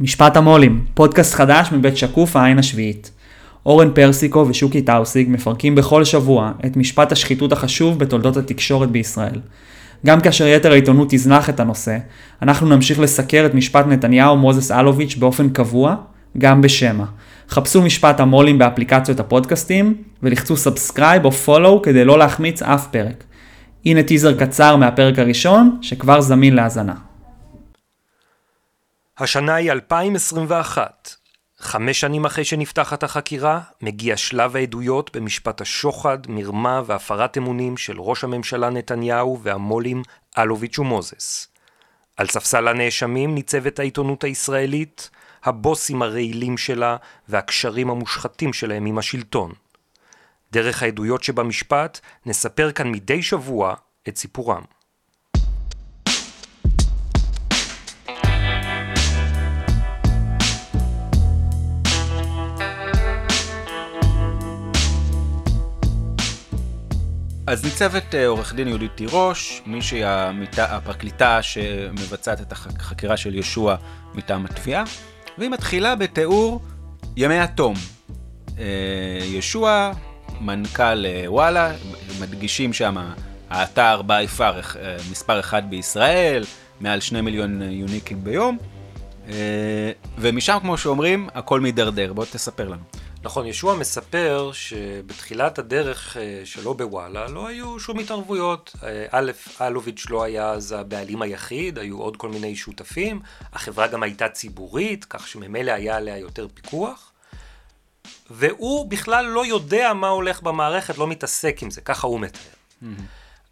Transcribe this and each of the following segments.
משפט המו"לים, פודקאסט חדש מבית שקוף העין השביעית. אורן פרסיקו ושוקי טאוסיג מפרקים בכל שבוע את משפט השחיתות החשוב בתולדות התקשורת בישראל. גם כאשר יתר העיתונות תזנח את הנושא, אנחנו נמשיך לסקר את משפט נתניהו מוזס אלוביץ' באופן קבוע, גם בשמע. חפשו משפט המו"לים באפליקציות הפודקאסטים, ולחצו subscribe או follow כדי לא להחמיץ אף פרק. הנה טיזר קצר מהפרק הראשון, שכבר זמין להאזנה. השנה היא 2021. חמש שנים אחרי שנפתחת החקירה, מגיע שלב העדויות במשפט השוחד, מרמה והפרת אמונים של ראש הממשלה נתניהו והמו"לים אלוביץ' ומוזס. על ספסל הנאשמים ניצבת העיתונות הישראלית, הבוסים הרעילים שלה והקשרים המושחתים שלהם עם השלטון. דרך העדויות שבמשפט נספר כאן מדי שבוע את סיפורם. אז ניצבת אה, עורך דין יהודית תירוש, מישהי הפרקליטה שמבצעת את החקירה של ישוע מטעם התביעה, והיא מתחילה בתיאור ימי התום. אה, ישוע, מנכ"ל אה, וואלה, מדגישים שם האתר by far מספר אחד בישראל, מעל שני מיליון יוניקים ביום, ומשם כמו שאומרים, הכל מידרדר. בוא תספר לנו. נכון, ישוע מספר שבתחילת הדרך אה, שלו בוואלה לא היו שום התערבויות. אה, א', אלוביץ' לא היה אז הבעלים היחיד, היו עוד כל מיני שותפים, החברה גם הייתה ציבורית, כך שממילא היה עליה יותר פיקוח. והוא בכלל לא יודע מה הולך במערכת, לא מתעסק עם זה, ככה הוא מתאר. Mm-hmm.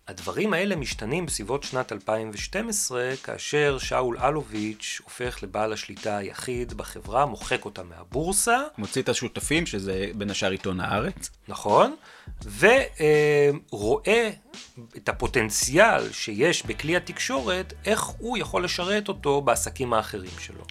הדברים האלה משתנים בסביבות שנת 2012, כאשר שאול אלוביץ' הופך לבעל השליטה היחיד בחברה, מוחק אותה מהבורסה. מוציא את השותפים, שזה בין השאר עיתון הארץ. נכון, ורואה את הפוטנציאל שיש בכלי התקשורת, איך הוא יכול לשרת אותו בעסקים האחרים שלו.